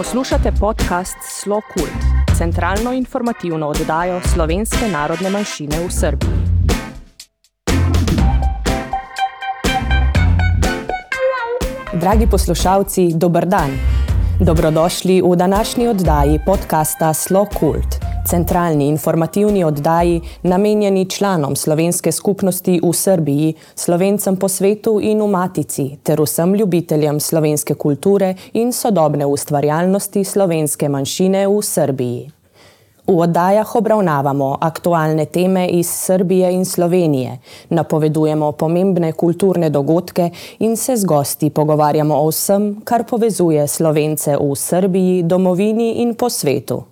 Poslušate podcast Slo Kult, centralno informativno oddajo slovenske narodne manjšine v Srbiji. Dragi poslušalci, dober dan. Dobrodošli v današnji oddaji podcasta Slo Kult centralni informativni oddaji, namenjeni članom slovenske skupnosti v Srbiji, slovencem po svetu in v Matici, ter vsem ljubiteljem slovenske kulture in sodobne ustvarjalnosti slovenske manjšine v Srbiji. V oddajah obravnavamo aktualne teme iz Srbije in Slovenije, napovedujemo pomembne kulturne dogodke in se z gosti pogovarjamo o vsem, kar povezuje slovence v Srbiji, domovini in po svetu.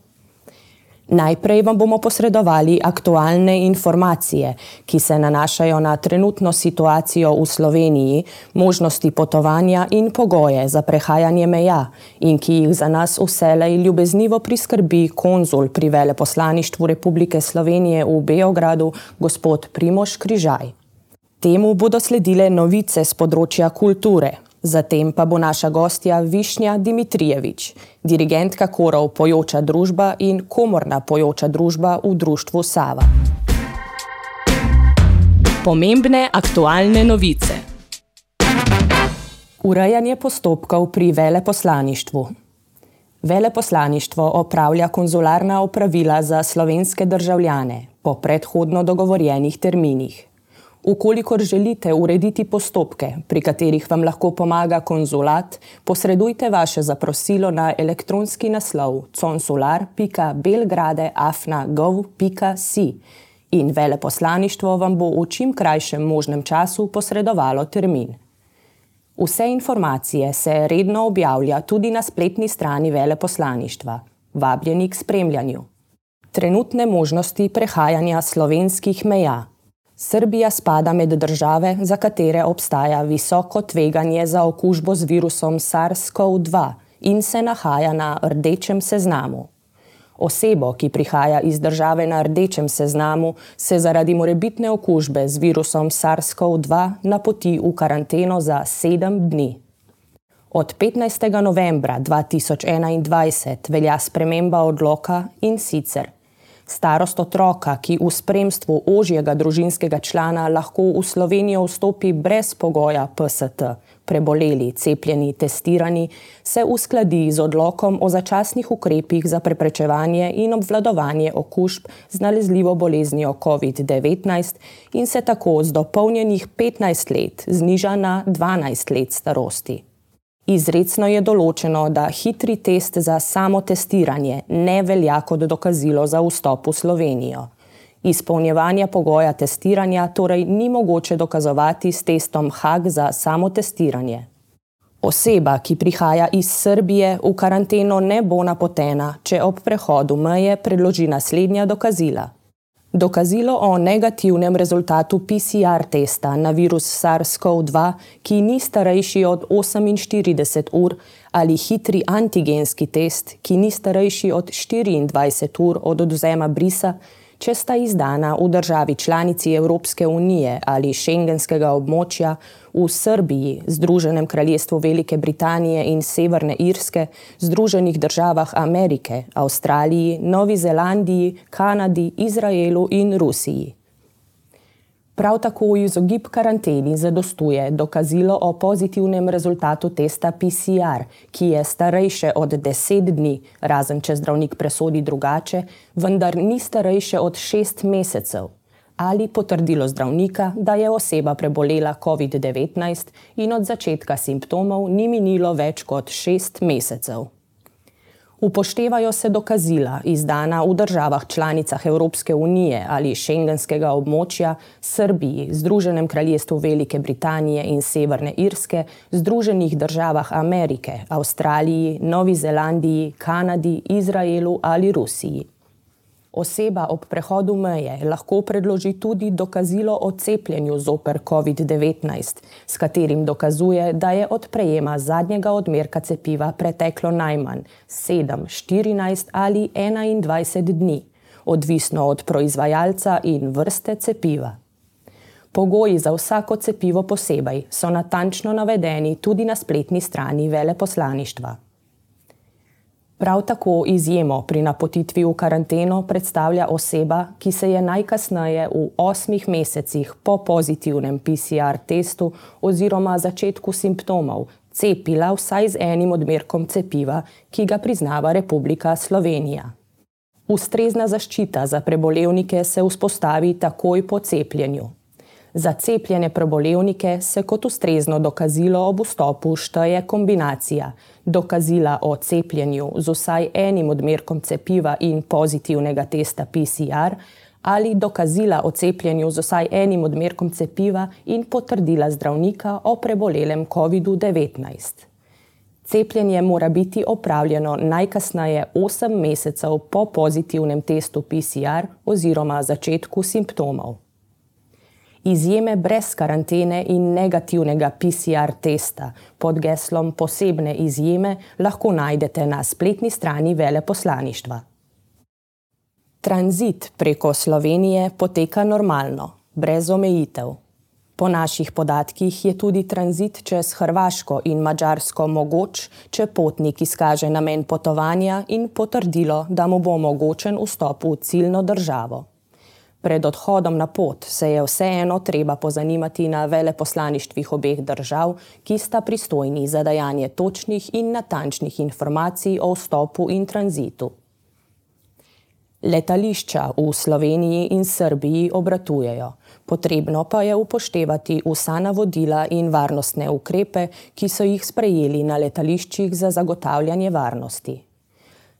Najprej vam bomo posredovali aktualne informacije, ki se nanašajo na trenutno situacijo v Sloveniji, možnosti potovanja in pogoje za prehajanje meja in ki jih za nas vselej ljubeznivo priskrbi konzul pri veleposlaništvu Republike Slovenije v Beogradu, gospod Primoš Križaj. Temu bodo sledile novice z področja kulture, Zatem pa bo naša gostja Višnja Dimitrijevič, dirigentka korov Pojoča družba in komorna Pojoča družba v društvu Sava. Pomembne aktualne novice. Urejanje postopkov pri veleposlaništvu. Veleposlaništvo opravlja konzularna opravila za slovenske državljane po predhodno dogovorjenih terminih. Ukolikor želite urediti postopke, pri katerih vam lahko pomaga konzulat, posredujte vaše zaprosilo na elektronski naslov consular.belgrade.afna.gov.si in veleposlaništvo vam bo v čim krajšem možnem času posredovalo termin. Vse informacije se redno objavlja tudi na spletni strani veleposlaništva. Vabljeni k spremljanju. Trenutne možnosti prehajanja slovenskih meja. Srbija spada med države, za katere obstaja visoko tveganje za okužbo z virusom SARS-CoV-2 in se nahaja na rdečem seznamu. Osebo, ki prihaja iz države na rdečem seznamu, se zaradi morebitne okužbe z virusom SARS-CoV-2 napoti v karanteno za sedem dni. Od 15. novembra 2021 velja sprememba odloka in sicer Starost otroka, ki v spremstvu ožjega družinskega člana lahko v Slovenijo vstopi brez pogoja PST, preboleli, cepljeni, testirani, se uskladi z odlokom o začasnih ukrepih za preprečevanje in obvladovanje okužb z nalezljivo boleznijo COVID-19 in se tako z dopolnjenih 15 let zniža na 12 let starosti. Izredno je določeno, da hitri test za samotestiranje ne velja kot dokazilo za vstop v Slovenijo. Izpolnjevanje pogoja testiranja torej ni mogoče dokazovati s testom HAG za samotestiranje. Oseba, ki prihaja iz Srbije, v karanteno ne bo napotena, če ob prehodu meje predloži naslednja dokazila. Dokazilo o negativnem rezultatu PCR testa na virus SARS-CoV-2, ki ni starejši od 48 ur, ali hitri antigenski test, ki ni starejši od 24 ur od odvzema brisa, če sta izdana v državi članici Evropske unije ali šengenskega območja, v Srbiji, Združenem kraljestvu Velike Britanije in Severne Irske, Združenih državah Amerike, Avstraliji, Novi Zelandiji, Kanadi, Izraelu in Rusiji. Prav tako v izogib karanteni zadostuje dokazilo o pozitivnem rezultatu testa PCR, ki je starejše od 10 dni, razen če zdravnik presodi drugače, vendar ni starejše od 6 mesecev, ali potrdilo zdravnika, da je oseba prebolela COVID-19 in od začetka simptomov ni minilo več kot 6 mesecev. Upoštevajo se dokazila, izdana v državah članicah Evropske unije ali šengenskega območja, Srbiji, Združenem kraljestvu Velike Britanije in Severne Irske, Združenih državah Amerike, Avstraliji, Novi Zelandiji, Kanadi, Izraelu ali Rusiji. Oseba ob prehodu meje lahko predloži tudi dokazilo o cepljenju zoper COVID-19, s katerim dokazuje, da je od prejema zadnjega odmerka cepiva preteklo najmanj 7, 14 ali 21 dni, odvisno od proizvajalca in vrste cepiva. Pogoji za vsako cepivo posebej so natančno navedeni tudi na spletni strani veleposlaništva. Prav tako izjemo pri napotitvi v karanteno predstavlja oseba, ki se je najkasneje v osmih mesecih po pozitivnem PCR testu oziroma začetku simptomov cepila vsaj z enim odmerkom cepiva, ki ga priznava Republika Slovenija. Ustrezna zaščita za prebolevnike se vzpostavi takoj po cepljenju. Za cepljene prebolevnike se kot ustrezno dokazilo ob vstopu šteje kombinacija dokazila o cepljenju z vsaj enim odmerkom cepiva in pozitivnega testa PCR ali dokazila o cepljenju z vsaj enim odmerkom cepiva in potrdila zdravnika o prebolelem COVID-19. Cepljenje mora biti opravljeno najkasneje 8 mesecev po pozitivnem testu PCR oziroma začetku simptomov. Izjeme brez karantene in negativnega PCR testa pod geslom posebne izjeme lahko najdete na spletni strani veleposlaništva. Tranzit preko Slovenije poteka normalno, brez omejitev. Po naših podatkih je tudi tranzit čez Hrvaško in Mačarsko mogoč, če potnik izkaže namen potovanja in potrdilo, da mu bo omogočen vstop v ciljno državo. Pred odhodom na pot se je vseeno treba pozanimati na veleposlaništvih obeh držav, ki sta pristojni za dajanje točnih in natančnih informacij o vstopu in tranzitu. Letališča v Sloveniji in Srbiji obratujejo, potrebno pa je upoštevati vsa navodila in varnostne ukrepe, ki so jih sprejeli na letališčih za zagotavljanje varnosti.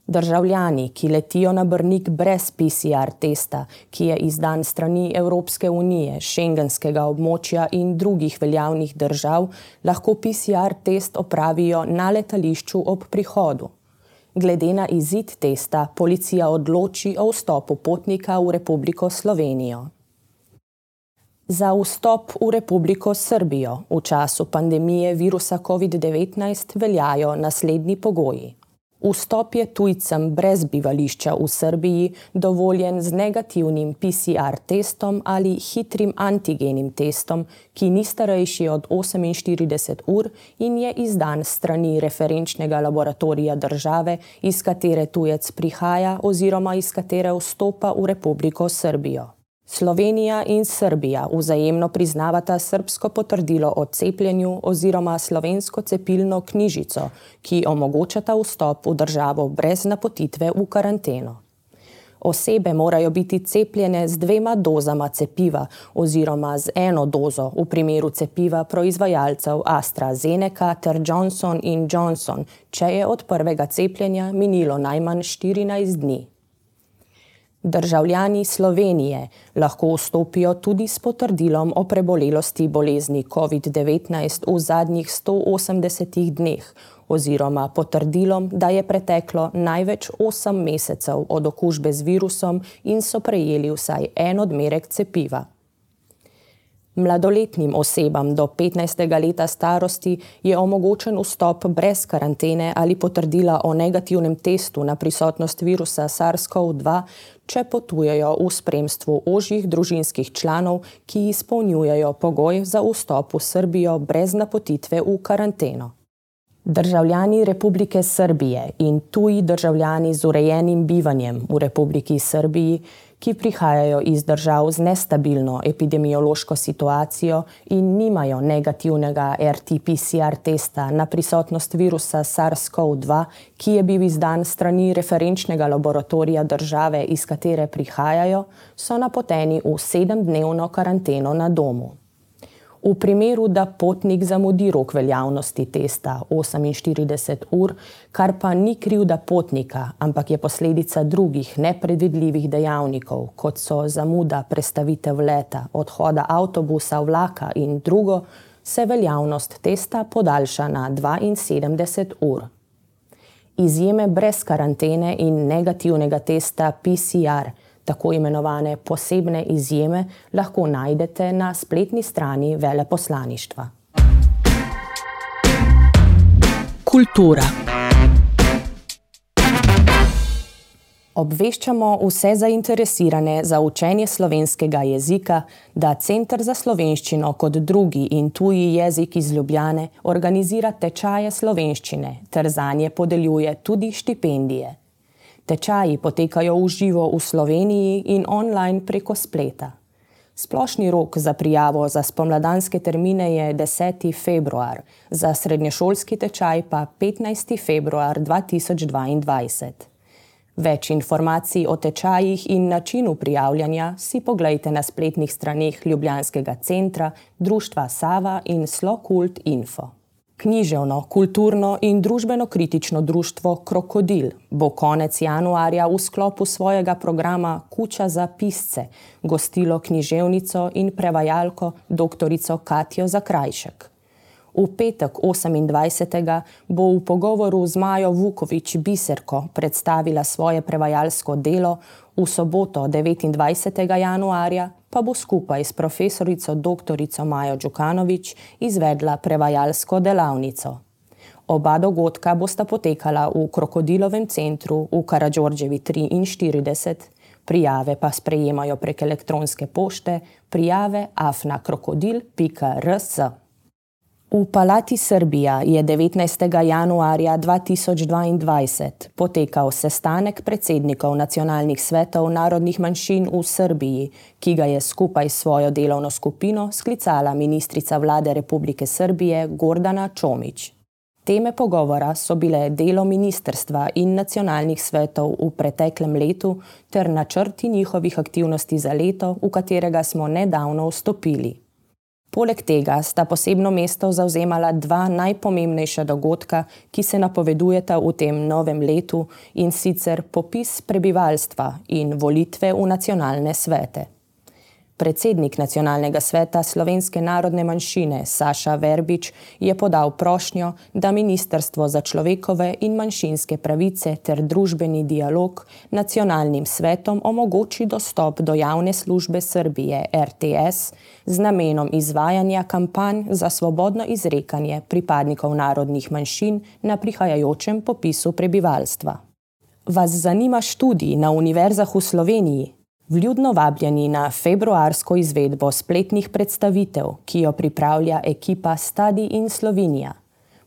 Državljani, ki letijo na Brnik brez PCR testa, ki je izdan strani Evropske unije, šengenskega območja in drugih veljavnih držav, lahko PCR test opravijo na letališču ob prihodu. Glede na izid testa, policija odloči o vstopu potnika v Republiko Slovenijo. Za vstop v Republiko Srbijo v času pandemije virusa COVID-19 veljajo naslednji pogoji. Vstop je tujcem brez bivališča v Srbiji dovoljen z negativnim PCR testom ali hitrim antigenim testom, ki ni starejši od 48 ur in je izdan strani referenčnega laboratorija države, iz katere tujec prihaja oziroma iz katere vstopa v Republiko Srbijo. Slovenija in Srbija vzajemno priznavata srbsko potrdilo o cepljenju oziroma slovensko cepilno knjižico, ki omogočata vstop v državo brez napotitve v karanteno. Osebe morajo biti cepljene z dvema dozama cepiva oziroma z eno dozo v primeru cepiva proizvajalcev AstraZeneca ter Johnson Johnson, če je od prvega cepljenja minilo najmanj 14 dni. Državljani Slovenije lahko vstopijo tudi s potrdilom o prebolelosti bolezni COVID-19 v zadnjih 180 dneh oziroma potrdilom, da je preteklo največ 8 mesecev od okužbe z virusom in so prejeli vsaj en odmerek cepiva. Mladoletnim osebam do 15. leta starosti je omogočen vstop brez karantene ali potrdila o negativnem testu na prisotnost virusa SARS-CoV-2, če potujejo v spremstvu ožjih družinskih članov, ki izpolnjujejo pogoj za vstop v Srbijo brez napotitve v karanteno. Državljani Republike Srbije in tuji državljani z urejenim bivanjem v Republiki Srbiji ki prihajajo iz držav z nestabilno epidemiološko situacijo in nimajo negativnega RT-PCR testa na prisotnost virusa SARS-CoV-2, ki je bil izdan strani referenčnega laboratorija države, iz katere prihajajo, so napoteni v sedemdnevno karanteno na domu. V primeru, da potnik zamudi rok veljavnosti testa 48 ur, kar pa ni krivda potnika, ampak je posledica drugih nepredvidljivih dejavnikov, kot so zamuda prestavitev leta, odhoda avtobusa, vlaka in drugo, se veljavnost testa podaljša na 72 ur. Izjeme brez karantene in negativnega testa PCR tako imenovane posebne izjeme, lahko najdete na spletni strani veleposlaništva. Kultura. Obveščamo vse zainteresirane za učenje slovenskega jezika, da Center za slovenščino kot drugi in tuji jezik iz Ljubljane organizira tečaje slovenščine ter za nje podeljuje tudi štipendije. Tečaji potekajo v živo v Sloveniji in online preko spleta. Splošni rok za prijavo za spomladanske termine je 10. februar, za srednješolski tečaj pa 15. februar 2022. Več informacij o tečajih in načinu prijavljanja si pogledajte na spletnih straneh Ljubljanskega centra, Društva Sava in Slokult Info. Književno, kulturno in družbeno kritično društvo Krokodil bo konec januarja v sklopu svojega programa Kuča za pisce gostilo književnico in prevajalko dr. Katijo Zakrajšek. V petek 28. bo v pogovoru z Majo Vukovič Biserko predstavila svoje prevajalsko delo, v soboto 29. januarja pa bo skupaj s profesorico dr. Majo Đukanovič izvedla prevajalsko delavnico. Oba dogodka bosta potekala v Krokodilovem centru v Karadžorđevi 43, prijave pa sprejemajo prek elektronske pošte prijave afnakrokodil.rs. V Palati Srbija je 19. januarja 2022 potekal sestanek predsednikov nacionalnih svetov narodnih manjšin v Srbiji, ki ga je skupaj s svojo delovno skupino sklicala ministrica vlade Republike Srbije Gordana Čomič. Teme pogovora so bile delo ministerstva in nacionalnih svetov v preteklem letu ter načrti njihovih aktivnosti za leto, v katerega smo nedavno vstopili. Poleg tega sta posebno mesto zauzemala dva najpomembnejša dogodka, ki se napovedujeta v tem novem letu in sicer popis prebivalstva in volitve v nacionalne svete. Predsednik nacionalnega sveta slovenske narodne manjšine Saša Verbič je podal prošnjo, da Ministrstvo za človekove in manjšinske pravice ter družbeni dialog nacionalnim svetom omogoči dostop do javne službe Srbije RTS z namenom izvajanja kampanj za svobodno izrekanje pripadnikov narodnih manjšin na prihajajočem popisu prebivalstva. Vas zanima študij na univerzah v Sloveniji? Vljudno vabljeni na februarsko izvedbo spletnih predstavitev, ki jo pripravlja ekipa Stadi in Slovenija.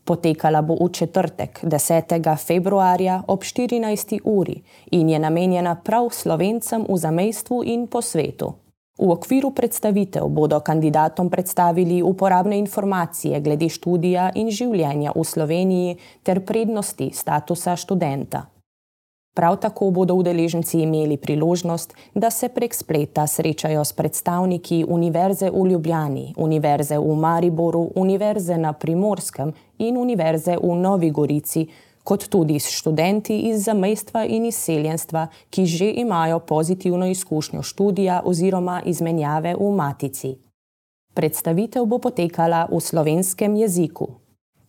Potekala bo v četrtek, 10. februarja ob 14. uri in je namenjena prav slovencem v zamestvu in po svetu. V okviru predstavitev bodo kandidatom predstavili uporabne informacije glede študija in življenja v Sloveniji ter prednosti statusa študenta. Prav tako bodo udeleženci imeli priložnost, da se prek spleta srečajo s predstavniki Univerze v Ljubljani, Univerze v Mariboru, Univerze na Primorskem in Univerze v Novi Gorici, kot tudi s študenti iz zamejstva in izseljenstva, ki že imajo pozitivno izkušnjo študija oziroma izmenjave v matici. Predstavitev bo potekala v slovenskem jeziku.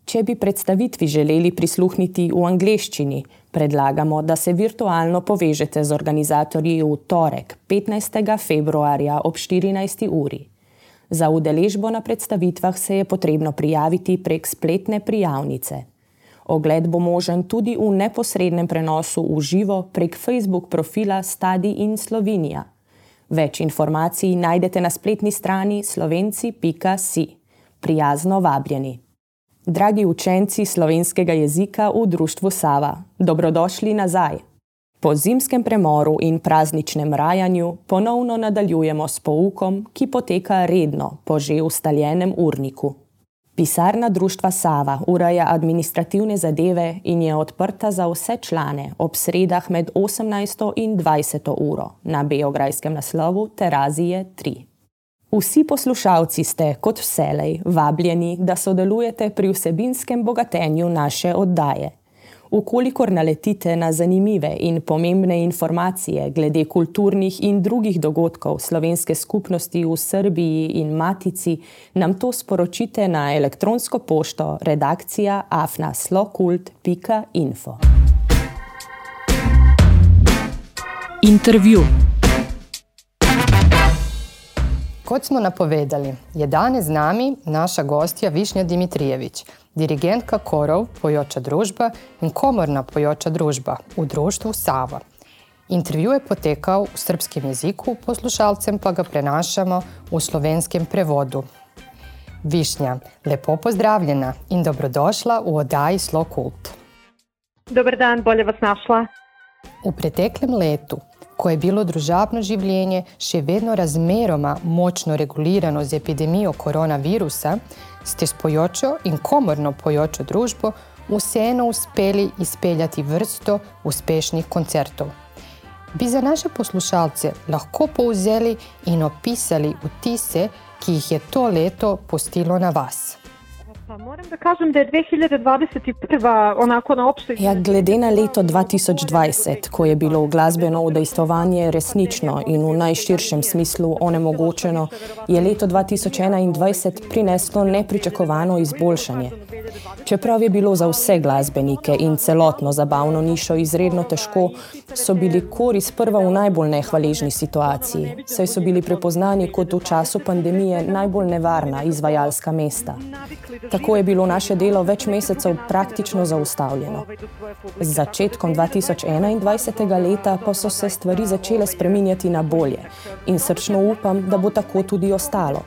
Če bi predstavitvi želeli prisluhniti v angleščini, predlagamo, da se virtualno povežete z organizatorji v torek, 15. februarja ob 14. uri. Za udeležbo na predstavitvah se je potrebno prijaviti prek spletne prijavnice. Ogled bo možen tudi v neposrednem prenosu v živo prek Facebook profila Stadi in Slovenija. Več informacij najdete na spletni strani slovenci.si. Prijazno vabljeni. Dragi učenci slovenskega jezika v Društvu Sava, dobrodošli nazaj. Po zimskem premoru in prazničnem rajanju ponovno nadaljujemo s poukom, ki poteka redno po že ustaljenem urniku. Pisarna Društva Sava ureja administrativne zadeve in je odprta za vse člane ob sredah med 18. in 20. uro na Beograjskem naslovu Terazije 3. Vsi poslušalci ste, kot vselej, vabljeni, da sodelujete pri vsebinskem bogatenju naše oddaje. Ukolikor naletite na zanimive in pomembne informacije glede kulturnih in drugih dogodkov slovenske skupnosti v Srbiji in Matici, nam to sporočite na elektronsko pošto redakcija afnaslokult.info. Intervju. Kot smo napovedali, je danes z nami naša gostja Višnja Dimitrijevič, dirigentka korov Pojoča družba in komorna Pojoča družba v društvu Sava. Intervju je potekal v srpskem jeziku, poslušalcem pa ga prenašamo v slovenskem prevodu. Višnja, lepo pozdravljena in dobrodošla v oddaji Slo Kult. Dobar dan, bolje vas našla. V preteklem letu, ko je bilo družabno življenje še vedno razmeroma močno regulirano z epidemijo koronavirusa, ste s pojočo in komorno pojočo družbo vseeno uspeli izpeljati vrsto uspešnih koncertov. Bi za naše poslušalce lahko povzeli in opisali vtise, ki jih je to leto postilo na vas? Pa moram da kažem da je 2021 onako na opštoj... Ja, glede na leto 2020, ko je bilo glasbeno udejstvovanje resnično in v najširšem smislu onemogočeno, je leto 2021 prineslo nepričakovano izboljšanje. Čeprav je bilo za vse glasbenike in celotno zabavno nišo izredno težko, so bili kori sprva v najbolj nehvaležni situaciji, saj so bili prepoznani kot v času pandemije najbolj nevarna izvajalska mesta. Tako je bilo naše delo več mesecev praktično zaustavljeno. Z začetkom 2021. leta pa so se stvari začele spreminjati na bolje in srčno upam, da bo tako tudi ostalo.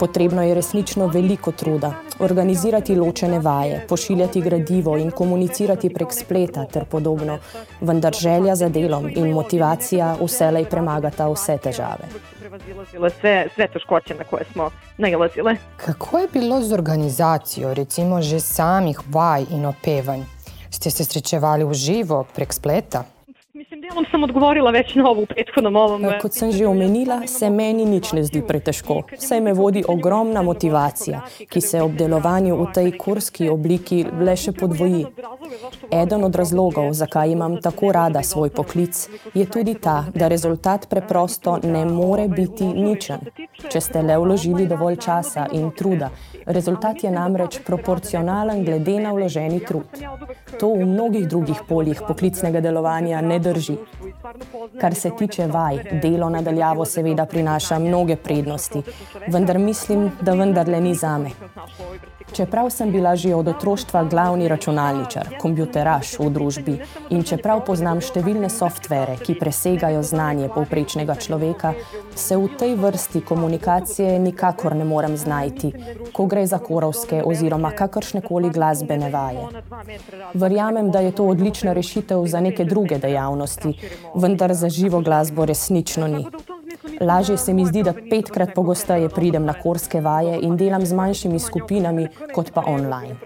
Potrebno je resnično veliko truda, organizirati ločene vaje, pošiljati gradivo in komunicirati prek spleta ter podobno, vendar želja za delom in motivacija vselej premagata vse težave. Sve, sve teškoće na koje smo nailazile. Kako je bilo z organizacijo, recimo že samih vaj in opevanj? Ste se srečevali v živo prek spleta? Mislim, delom sem odgovorila već na ovu prethodnom ovom. Kot sem že omenila, se meni nič ne zdi pretežko. Saj me vodi ogromna motivacija, ki se ob delovanju v tej kurski obliki le še podvoji. Eden od razlogov, zakaj imam tako rada svoj poklic, je tudi ta, da rezultat preprosto ne more biti ničen, če ste le vložili dovolj časa in truda. Rezultat je namreč proporcionalen glede na vloženi trud. To v mnogih drugih poljih poklicnega delovanja ne drži. Kar se tiče vaj, delo nadaljavo seveda prinaša mnoge prednosti, vendar mislim, da vendarle ni zame. Čeprav sem bila že od otroštva glavni računalničar, kompjuteraš v družbi in čeprav poznam številne softvere, ki presegajo znanje povprečnega človeka, se v tej vrsti komunikacije nikakor ne morem znajti, ko gre za korovske oziroma kakršnekoli glasbene vaje. Verjamem, da je to odlična rešitev za neke druge dejavnosti, vendar za živo glasbo resnično ni. Lažje se mi zdi, da petkrat pogosteje pridem na korske vaje in delam z manjšimi skupinami, kot pa online.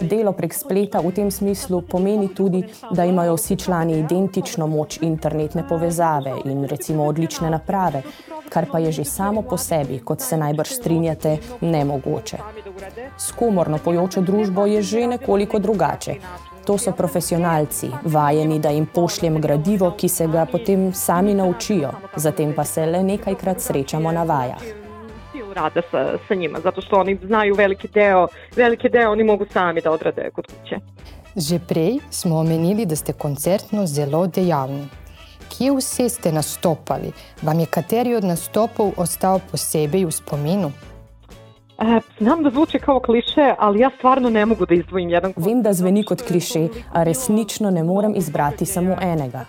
Delo prek spleta v tem smislu pomeni tudi, da imajo vsi člani identično moč internetne povezave in recimo odlične naprave, kar pa je že samo po sebi, kot se najbrž strinjate, nemogoče. S komorno pojočo družbo je že nekoliko drugače. To so profesionalci, vajeni, da jim pošljem gradivo, ki se ga potem sami naučijo, zatem pa se le nekajkrat srečamo na vajah. rada sa, sa njima, zato što oni znaju veliki deo, veliki deo oni mogu sami da odrade kod kuće. Že prej smo omenili, da ste koncertno zelo dejavni. Kje vse ste nastopali? Vam je kateri od nastopov ostal posebej v spominu? E, znam da zvuči kao kliše, ali ja stvarno ne mogu da izdvojim jedan Vem, da zveni kot kliše, a resnično ne morem izbrati samo enega.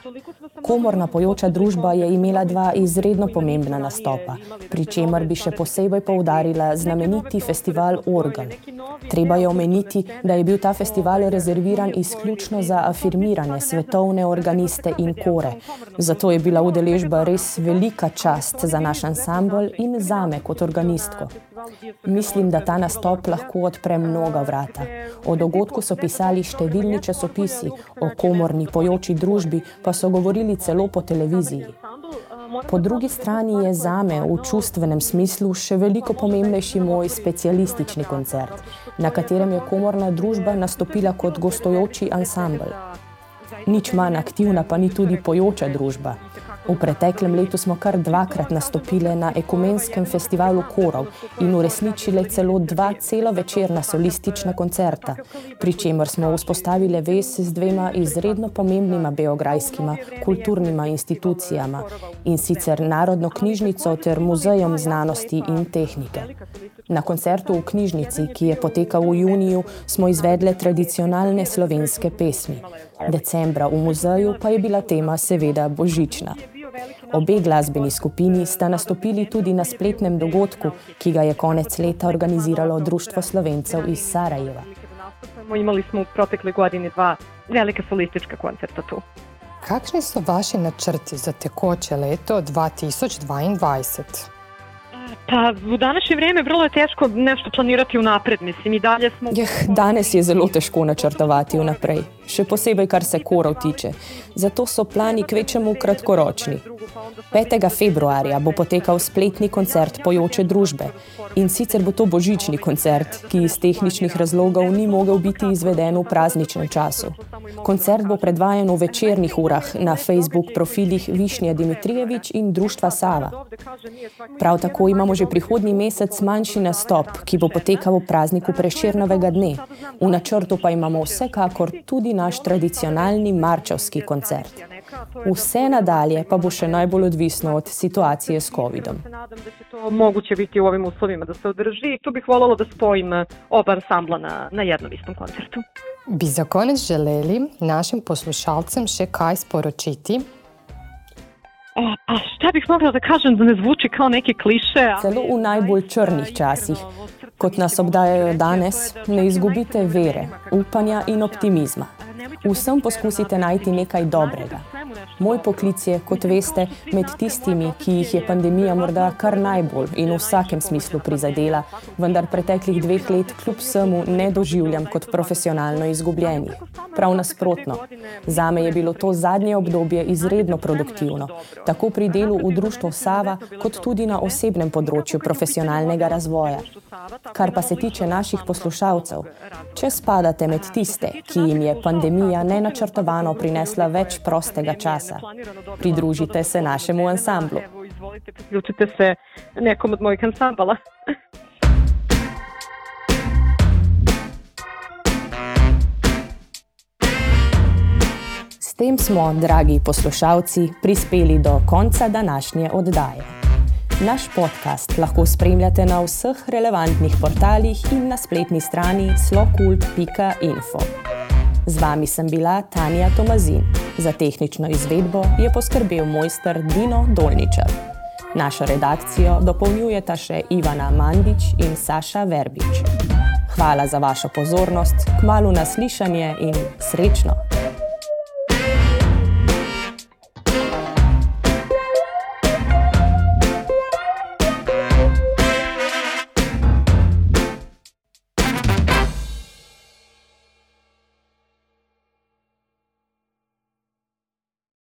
Komorna pojoča družba je imela dva izredno pomembna nastopa, pri čemer bi še posebej poudarila znameniti festival Organ. Treba je omeniti, da je bil ta festival rezerviran izključno za afirmirane svetovne organiste in kore. Zato je bila udeležba res velika čast za naš ansambl in zame kot organistko. Mislim, da ta nastop lahko odpre mnoga vrata. O dogodku so pisali številni časopisi, o komorni pojoči družbi pa so govorili celo po televiziji. Po drugi strani je zame v čustvenem smislu še veliko pomembnejši moj specialistični koncert, na katerem je komorna družba nastopila kot gostujoči ansambl. Nič manj aktivna pa ni tudi pojoča družba. V preteklem letu smo kar dvakrat nastopili na ekumenskem festivalu korov in uresničili celo dva celovečerna solistična koncerta, pri čemer smo vzpostavili vez z dvema izredno pomembnima beograjskima kulturnima institucijama in sicer Narodno knjižnico ter Muzejem znanosti in tehnike. Na koncertu v knjižnici, ki je potekal v juniju, smo izvedli tradicionalne slovenske pesmi. Decembra v muzeju pa je bila tema seveda božična. Obe glasbeni skupini sta nastopili tudi na spletnem dogodku, ki ga je konec leta organiziralo Društvo Slovencev iz Sarajeva. Imeli smo v pretekli godini dva velika solistička koncerta tu. Kakšni so vaši načrti za tekoče leto 2022? Pa v današnje vrijeme vrlo je teško nešto planirati unapred, mislim i dalje smo... Jeh, danes je zelo težko načrtovati vnaprej, še posebej kar se korov tiče. Zato so plani kvečemu kratkoročni. 5. februarja bo potekal spletni koncert Pojoče družbe in sicer bo to božični koncert, ki iz tehničnih razlogov ni mogel biti izveden v prazničnem času. Koncert bo predvajan v večernih urah na Facebook profilih Višnja Dimitrijevič in Društva Sava. Prav tako imamo že prihodnji mesec manjši nastop, ki bo potekal v prazniku Preširnovega dne. V načrtu pa imamo vsekakor tudi naš tradicionalni marčevski koncert. Vse nadalje pa bo še najbolj odvisno od situacije s COVID-om. Nadam da će to moguće biti u ovim uslovima da se održi. Tu bih voljela da spojim oba ansambla na, na jednom istom koncertu. Bi za konec želeli našim poslušalcem še kaj sporočiti? A šta bih mogla da kažem da ne zvuči kao neki kliše? ali- Celo v najbolj črnih časih, kot nas obdajajo danes, ne izgubite vere, upanja in optimizma. Vsem poskusite najti nekaj dobrega. Moj poklic je, kot veste, med tistimi, ki jih je pandemija morda kar najbolj in v vsakem smislu prizadela, vendar preteklih dveh let kljub vsemu ne doživljam kot profesionalno izgubljenih. Prav nasprotno. Zame je bilo to zadnje obdobje izredno produktivno, tako pri delu v društvu Sava, kot tudi na osebnem področju profesionalnega razvoja. Kar pa se tiče naših poslušalcev, če spadate med tiste, ki jim je pandemija nenačrtovano prinesla več prostega časa, pridružite se našemu ansamblu. Izvolite, priključite se nekom od mojih ansambala. Tem smo, dragi poslušalci, prispeli do konca današnje oddaje. Naš podcast lahko spremljate na vseh relevantnih portalih in na spletni strani slokult.info. Z vami sem bila Tanja Tomazin. Za tehnično izvedbo je poskrbel mojster Dino Dolničar. Našo redakcijo dopolnjujeta še Ivana Mandič in Saša Verbič. Hvala za vašo pozornost, kmalu naslišanje in srečno!